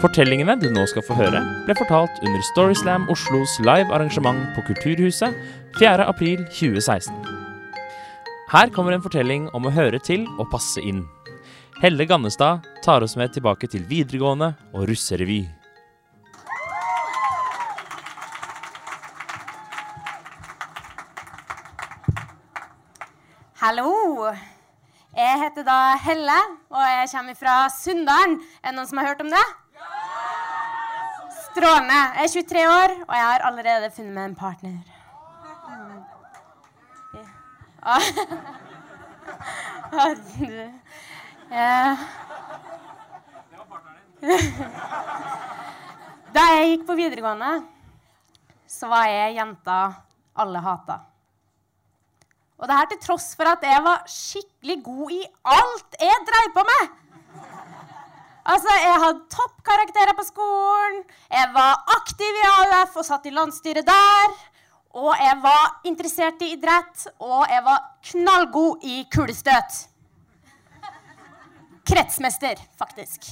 Fortellingene du nå skal få høre, ble fortalt under Storyslam Oslos live arrangement på Kulturhuset 4. april 2016. Her kommer en fortelling om å høre til og passe inn. Helle Gannestad tar oss med tilbake til videregående og russerevy. Hallo. Jeg heter da Helle, og jeg kommer fra Sunndalen. Er det noen som har hørt om det? Strålende. Jeg er 23 år, og jeg har allerede funnet meg en partner. Da jeg gikk på videregående, så var jeg jenta alle hata. Og det her til tross for at jeg var skikkelig god i alt jeg dreiv på med. Altså, Jeg hadde toppkarakterer på skolen, jeg var aktiv i AUF og satt i landsstyret der. Og jeg var interessert i idrett, og jeg var knallgod i kulestøt. Kretsmester, faktisk.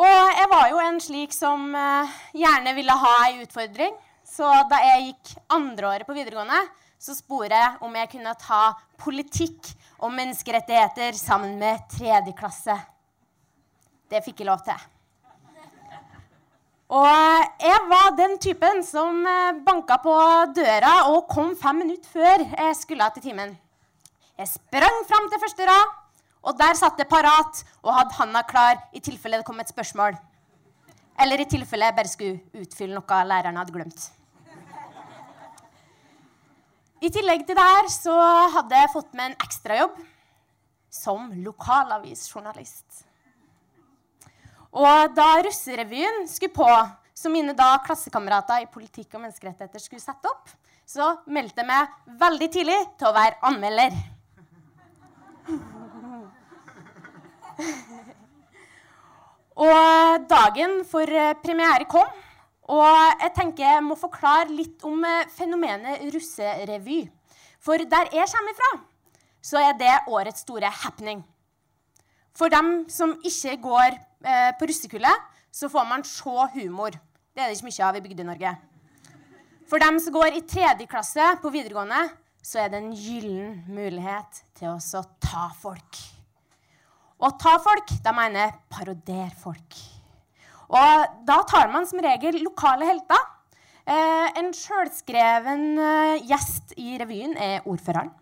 Og jeg var jo en slik som eh, gjerne ville ha ei utfordring. Så da jeg gikk andreåret på videregående, så sporet jeg om jeg kunne ta politikk og menneskerettigheter sammen med tredje klasse. Det fikk jeg lov til. Og jeg var den typen som eh, banka på døra og kom fem minutter før jeg skulle til timen. Jeg sprang fram til første rad, og der satt jeg parat og hadde handa klar i tilfelle det kom et spørsmål. Eller i tilfelle jeg bare skulle utfylle noe læreren hadde glemt. I tillegg til det her så hadde jeg fått meg en ekstrajobb som lokalavisjournalist. Og da russerevyen skulle på, som mine da klassekamerater i politikk og menneskerettigheter skulle sette opp, så meldte jeg meg veldig tidlig til å være anmelder. Og dagen for eh, premiere kom, og jeg tenker jeg må forklare litt om eh, fenomenet russerevy. For der jeg kommer fra, så er det årets store happening. For dem som ikke går eh, på russekullet, så får man se humor. Det er det ikke mye av i Bygde-Norge. For dem som går i tredje klasse på videregående, så er det en gyllen mulighet til å ta folk. Å ta folk, da mener jeg parodere folk. Og da tar man som regel lokale helter. Eh, en sjølskreven eh, gjest i revyen er ordføreren.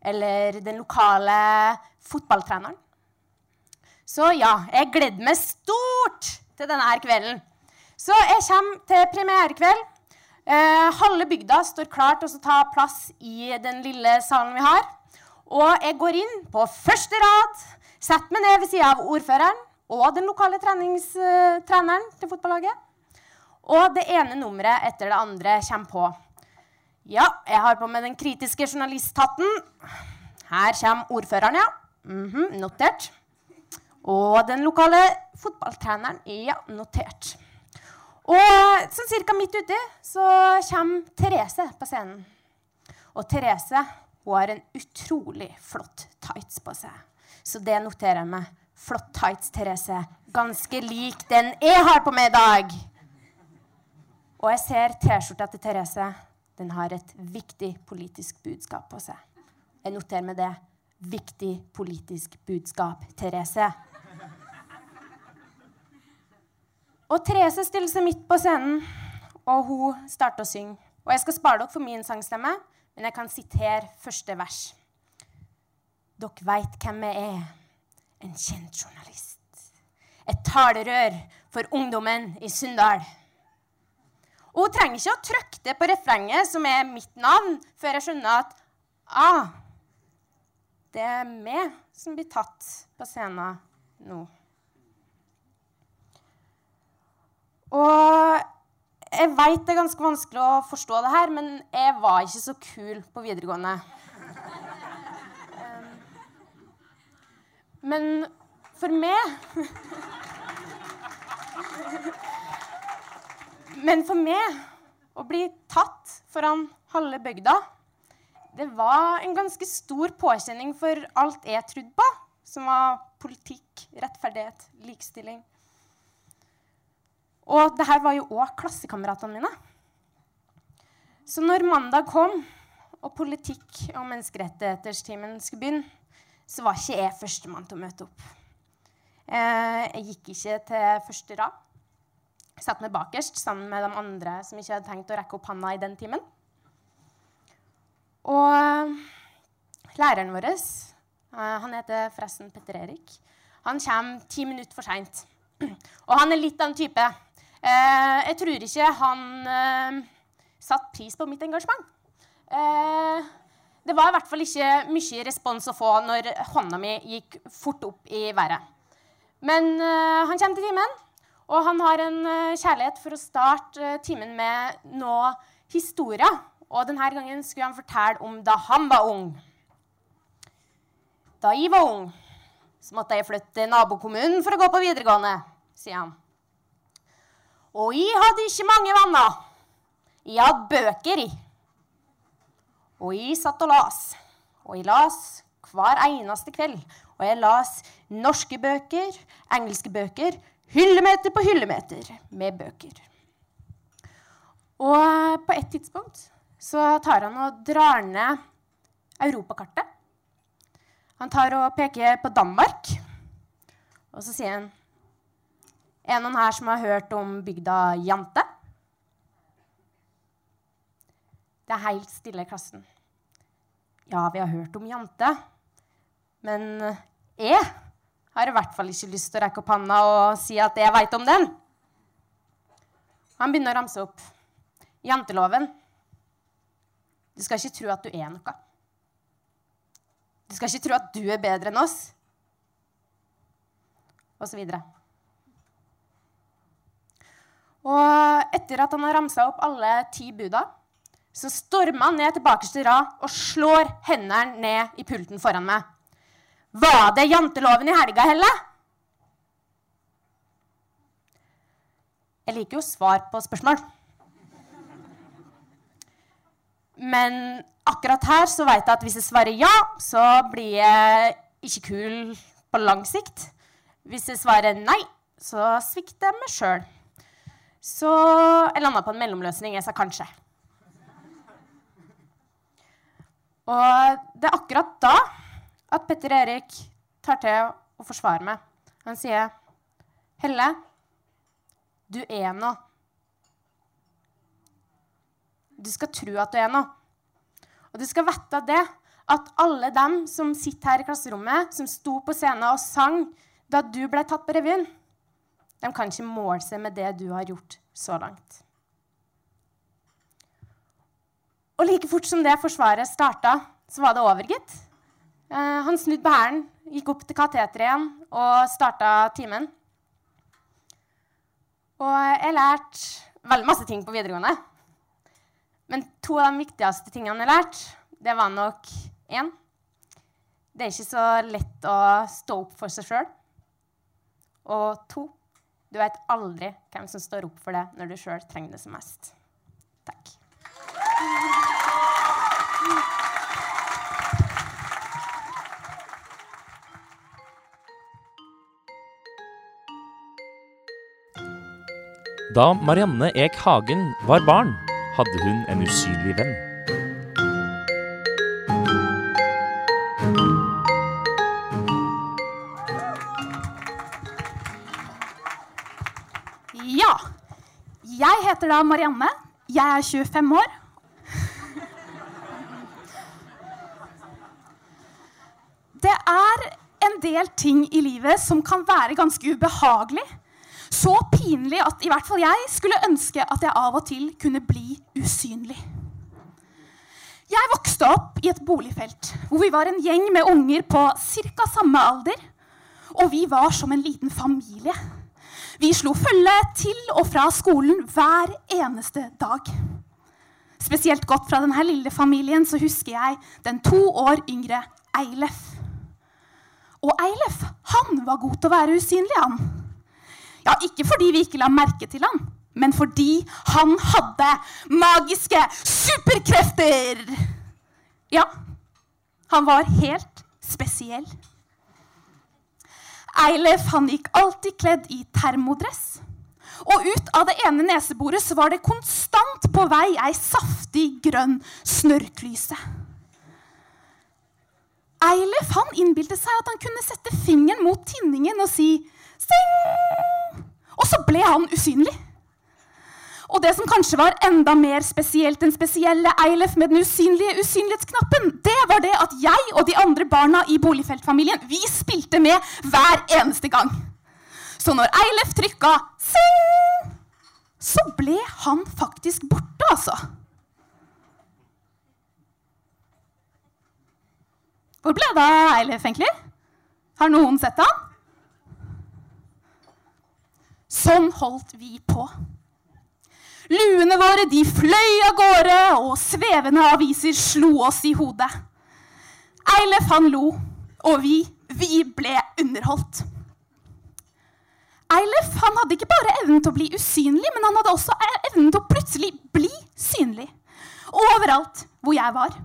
Eller den lokale fotballtreneren. Så ja, jeg gleder meg stort til denne her kvelden. Så jeg kommer til premierekveld. Eh, halve bygda står klar til å ta plass i den lille salen vi har. Og jeg går inn på første rad, setter meg ned ved sida av ordføreren og den lokale treneren til fotballaget. Og det ene nummeret etter det andre kommer på. Ja, jeg har på meg den kritiske journalisthatten. Her kommer ordføreren, ja. Mhm, notert. Og den lokale fotballtreneren. Ja, notert. Og sånn cirka midt uti så kommer Therese på scenen. Og Therese hun har en utrolig flott tights på seg. Så det noterer jeg meg. Flott tights, Therese. Ganske lik den jeg har på meg i dag. Og jeg ser T-skjorta til Therese. Den har et viktig politisk budskap på seg. Jeg noterer meg det. Viktig politisk budskap, Therese. Og Therese stiller seg midt på scenen, og hun starter å synge. Og jeg skal spare dere for min sangstemme, men jeg kan sitere første vers. Dere veit hvem jeg er. En kjent journalist. Et talerør for ungdommen i Sunndal. Og hun trenger ikke å trykke det på refrenget, som er mitt navn, før jeg skjønner at ah, det er meg som blir tatt på scenen nå. Og jeg veit det er ganske vanskelig å forstå det her, men jeg var ikke så kul på videregående. Um, Men for meg Men for meg å bli tatt foran halve bygda, det var en ganske stor påkjenning for alt jeg trodde på, som var politikk, rettferdighet, likestilling. Og det her var jo òg klassekameratene mine. Så når mandag kom, og politikk- og menneskerettigheterstimen skulle begynne, så var ikke jeg førstemann til å møte opp. Eh, jeg gikk ikke til første rad. Jeg satt meg bakerst sammen med de andre som ikke hadde tenkt å rekke opp handa i den timen. Og eh, læreren vår, eh, han heter forresten Petter Erik, han kommer ti minutter for seint. Og han er litt av en type. Eh, jeg tror ikke han eh, satte pris på mitt engasjement. Eh, det var i hvert fall ikke mye respons å få når hånda mi gikk fort opp i været. Men han kommer til timen, og han har en kjærlighet for å starte timen med noe historie. Og denne gangen skulle han fortelle om da han var ung. Da jeg var ung, så måtte jeg flytte til nabokommunen for å gå på videregående, sier han. Og jeg hadde ikke mange venner. Jeg hadde bøker, i. Og jeg satt og las. Og jeg las hver eneste kveld. Og jeg las norske bøker, engelske bøker, hyllemeter på hyllemeter med bøker. Og på et tidspunkt så tar han og drar ned europakartet. Han tar og peker på Danmark, og så sier han Er det noen her som har hørt om bygda Jante? Det er helt stille i klassen. Ja, vi har hørt om Jante. Men jeg har i hvert fall ikke lyst til å rekke opp handa og si at jeg veit om den. Han begynner å ramse opp. Janteloven. Du skal ikke tro at du er noe. Du skal ikke tro at du er bedre enn oss. Og så videre. Og etter at han har ramsa opp alle ti buda, så stormer han ned til bakerste rad og slår hendene ned i pulten foran meg. Var det janteloven i helga, Helle? Jeg liker jo svar på spørsmål. Men akkurat her så veit jeg at hvis jeg svarer ja, så blir jeg ikke kul på lang sikt. Hvis jeg svarer nei, så svikter jeg meg sjøl. Så jeg landa på en mellomløsning. Jeg sa kanskje. Og det er akkurat da at Petter Erik tar til å forsvare meg. Han sier, 'Helle, du er noe.' Du skal tro at du er noe. Og du skal vite det at alle dem som sitter her i klasserommet, som sto på scenen og sang da du ble tatt på revyen, de kan ikke måle seg med det du har gjort så langt. Og like fort som det forsvaret starta, så var det over, gitt. Eh, han snudde på hælen, gikk opp til kateteret igjen og starta timen. Og jeg lærte veldig masse ting på videregående. Men to av de viktigste tingene jeg lærte, det var nok én Det er ikke så lett å stå opp for seg sjøl. Og to du vet aldri hvem som står opp for det når du sjøl trenger det som mest. Takk. Da Marianne Ek Hagen var barn, hadde hun en usynlig venn. Heter da Marianne. Jeg er 25 år. Det er en del ting i livet som kan være ganske ubehagelig. Så pinlig at i hvert fall jeg skulle ønske at jeg av og til kunne bli usynlig. Jeg vokste opp i et boligfelt hvor vi var en gjeng med unger på ca. samme alder. Og vi var som en liten familie. Vi slo følge til og fra skolen hver eneste dag. Spesielt godt fra denne lille familien så husker jeg den to år yngre Eilef. Og Eilef han var god til å være usynlig. han. Ja, Ikke fordi vi ikke la merke til han, men fordi han hadde magiske superkrefter. Ja, han var helt spesiell. Eilef han gikk alltid kledd i termodress. Og ut av det ene neseboret så var det konstant på vei ei saftig, grønn snørrklyse. Eilef han innbilte seg at han kunne sette fingeren mot tinningen og si Sing! Og så ble han usynlig. Og det som kanskje var enda mer spesielt enn spesielle Eilef med den usynlige usynlighetsknappen, det var det at jeg og de andre barna i Boligfeltfamilien vi spilte med hver eneste gang. Så når Eilef trykka 'sing', så ble han faktisk borte, altså. Hvor ble det av Eilef, egentlig? Har noen sett han? Sånn holdt vi på. Luene våre de fløy av gårde, og svevende aviser slo oss i hodet. Eilef han lo, og vi, vi ble underholdt. Eilef han hadde ikke bare evnen til å bli usynlig, men han hadde også evnen til å plutselig bli synlig. Overalt hvor jeg var.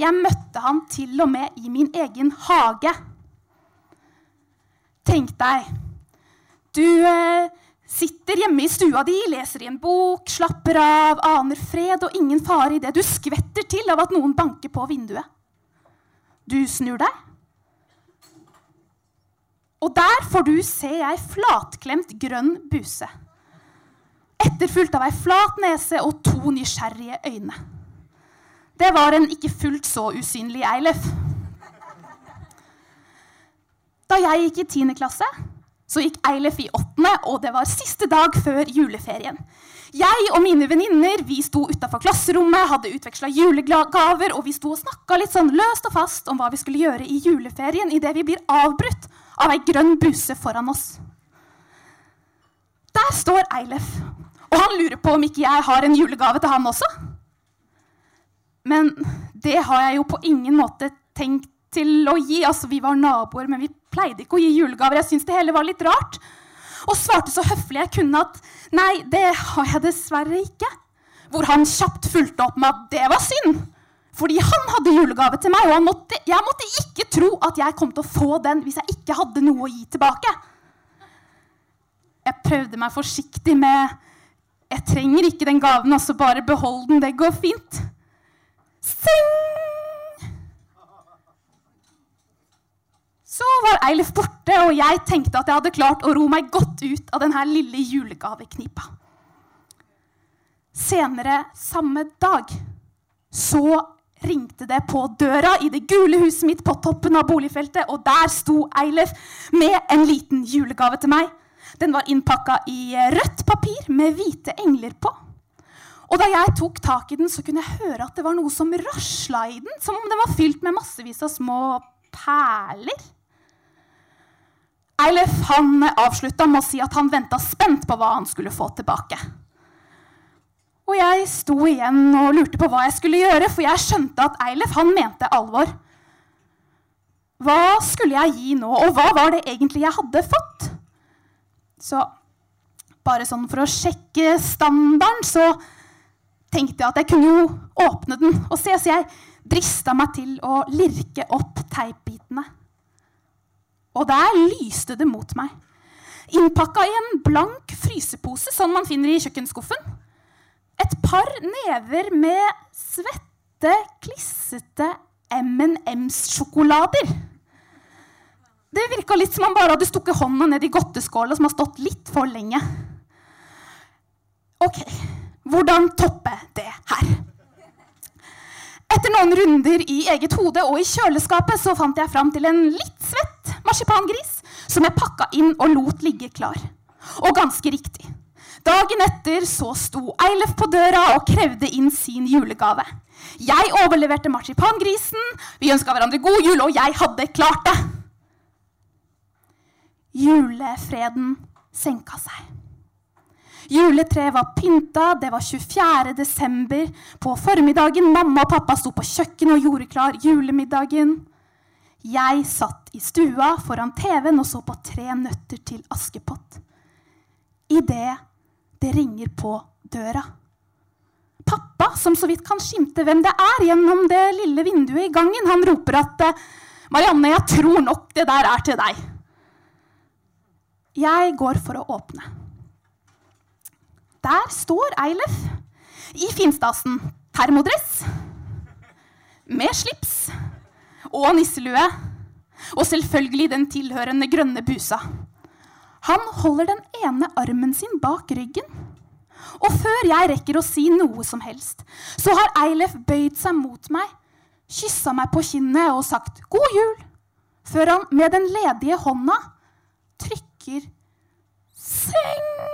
Jeg møtte han til og med i min egen hage. Tenk deg, du eh, Sitter hjemme i stua di, leser i en bok, slapper av, aner fred og ingen fare i det du skvetter til av at noen banker på vinduet. Du snur deg. Og der får du se ei flatklemt grønn buse. Etterfulgt av ei flat nese og to nysgjerrige øyne. Det var en ikke fullt så usynlig Eilef. Da jeg gikk i tiende klasse, så gikk Eilef i åttende, og det var siste dag før juleferien. Jeg og mine venninner vi sto utafor klasserommet, hadde utveksla julegaver, og vi sto og snakka litt sånn løst og fast om hva vi skulle gjøre i juleferien idet vi blir avbrutt av ei grønn buse foran oss. Der står Eilef, og han lurer på om ikke jeg har en julegave til han også. Men det har jeg jo på ingen måte tenkt til å gi. Altså, vi var naboer, men vi pleide ikke å gi julegaver. Jeg syntes det hele var litt rart. Og svarte så høflig jeg kunne at nei, det har jeg dessverre ikke. Hvor han kjapt fulgte opp med at det var synd. Fordi han hadde julegave til meg, og måtte, jeg måtte ikke tro at jeg kom til å få den hvis jeg ikke hadde noe å gi tilbake. Jeg prøvde meg forsiktig med Jeg trenger ikke den gaven, altså bare behold den. Det går fint. Sing! Eilif borte, og jeg tenkte at jeg hadde klart å ro meg godt ut av denne lille julegaveknipa. Senere samme dag så ringte det på døra i det gule huset mitt på toppen av boligfeltet, og der sto Eilif med en liten julegave til meg. Den var innpakka i rødt papir med hvite engler på. Og da jeg tok tak i den, så kunne jeg høre at det var noe som rasla i den, som om den var fylt med massevis av små perler. Eilef han avslutta med å si at han venta spent på hva han skulle få tilbake. Og jeg sto igjen og lurte på hva jeg skulle gjøre, for jeg skjønte at Eilef han mente alvor. Hva skulle jeg gi nå, og hva var det egentlig jeg hadde fått? Så bare sånn for å sjekke standarden, så tenkte jeg at jeg kunne jo åpne den og se, så jeg drista meg til å lirke opp teipbitene og der lyste det mot meg. Innpakka i en blank frysepose, sånn man finner i kjøkkenskuffen. Et par never med svette, klissete M&M's-sjokolader. Det virka litt som om man bare hadde stukket hånda ned i godteskåla som har stått litt for lenge. Ok, hvordan toppe det her? Etter noen runder i eget hode og i kjøleskapet så fant jeg fram til en litt svett marsipangris som jeg pakka inn og lot ligge klar. Og ganske riktig. Dagen etter så sto Eilef på døra og krevde inn sin julegave. Jeg overleverte marsipangrisen, vi ønska hverandre god jul, og jeg hadde klart det. Julefreden senka seg. Juletreet var pynta, det var 24. desember. På formiddagen mamma og pappa sto på kjøkkenet og gjorde klar julemiddagen. Jeg satt i stua foran TV-en og så på Tre nøtter til Askepott. Idet det ringer på døra. Pappa, som så vidt kan skimte hvem det er gjennom det lille vinduet i gangen, han roper at 'Marianne, jeg tror nok det der er til deg'. Jeg går for å åpne. Der står Eilef i finstasen. Termodress med slips og nisselue. Og selvfølgelig den tilhørende grønne busa. Han holder den ene armen sin bak ryggen. Og før jeg rekker å si noe som helst, så har Eilef bøyd seg mot meg, kyssa meg på kinnet og sagt 'god jul', før han med den ledige hånda trykker 'seng'.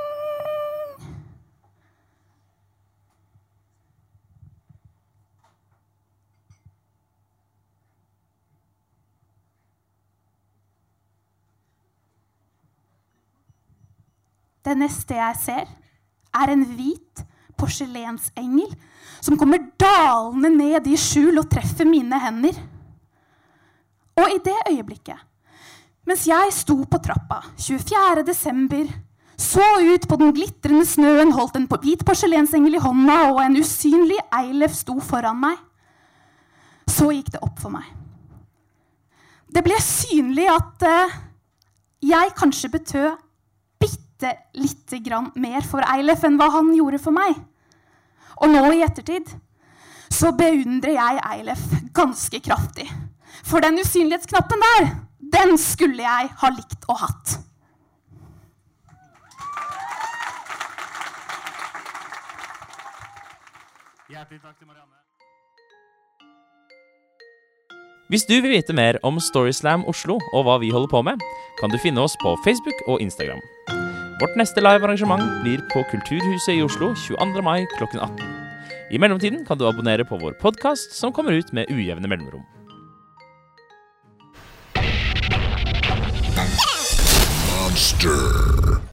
Det neste jeg ser, er en hvit porselensengel som kommer dalende ned i skjul og treffer mine hender. Og i det øyeblikket, mens jeg sto på trappa 24. desember, så ut på den glitrende snøen, holdt en hvit porselensengel i hånda, og en usynlig Eilef sto foran meg, så gikk det opp for meg. Det ble synlig at uh, jeg kanskje betød bitte lite grann mer for Eilef enn hva han gjorde for meg. Og nå i ettertid så beundrer jeg Eilef ganske kraftig. For den usynlighetsknappen der, den skulle jeg ha likt å hatt. Hjertelig takk til Marianne. Hvis du vil vite mer om Storyslam Oslo og hva vi holder på med, kan du finne oss på Facebook og Instagram. Vårt neste live-arrangement blir på Kulturhuset i Oslo 22. mai klokken 18. I mellomtiden kan du abonnere på vår podkast, som kommer ut med ujevne mellomrom. Monster.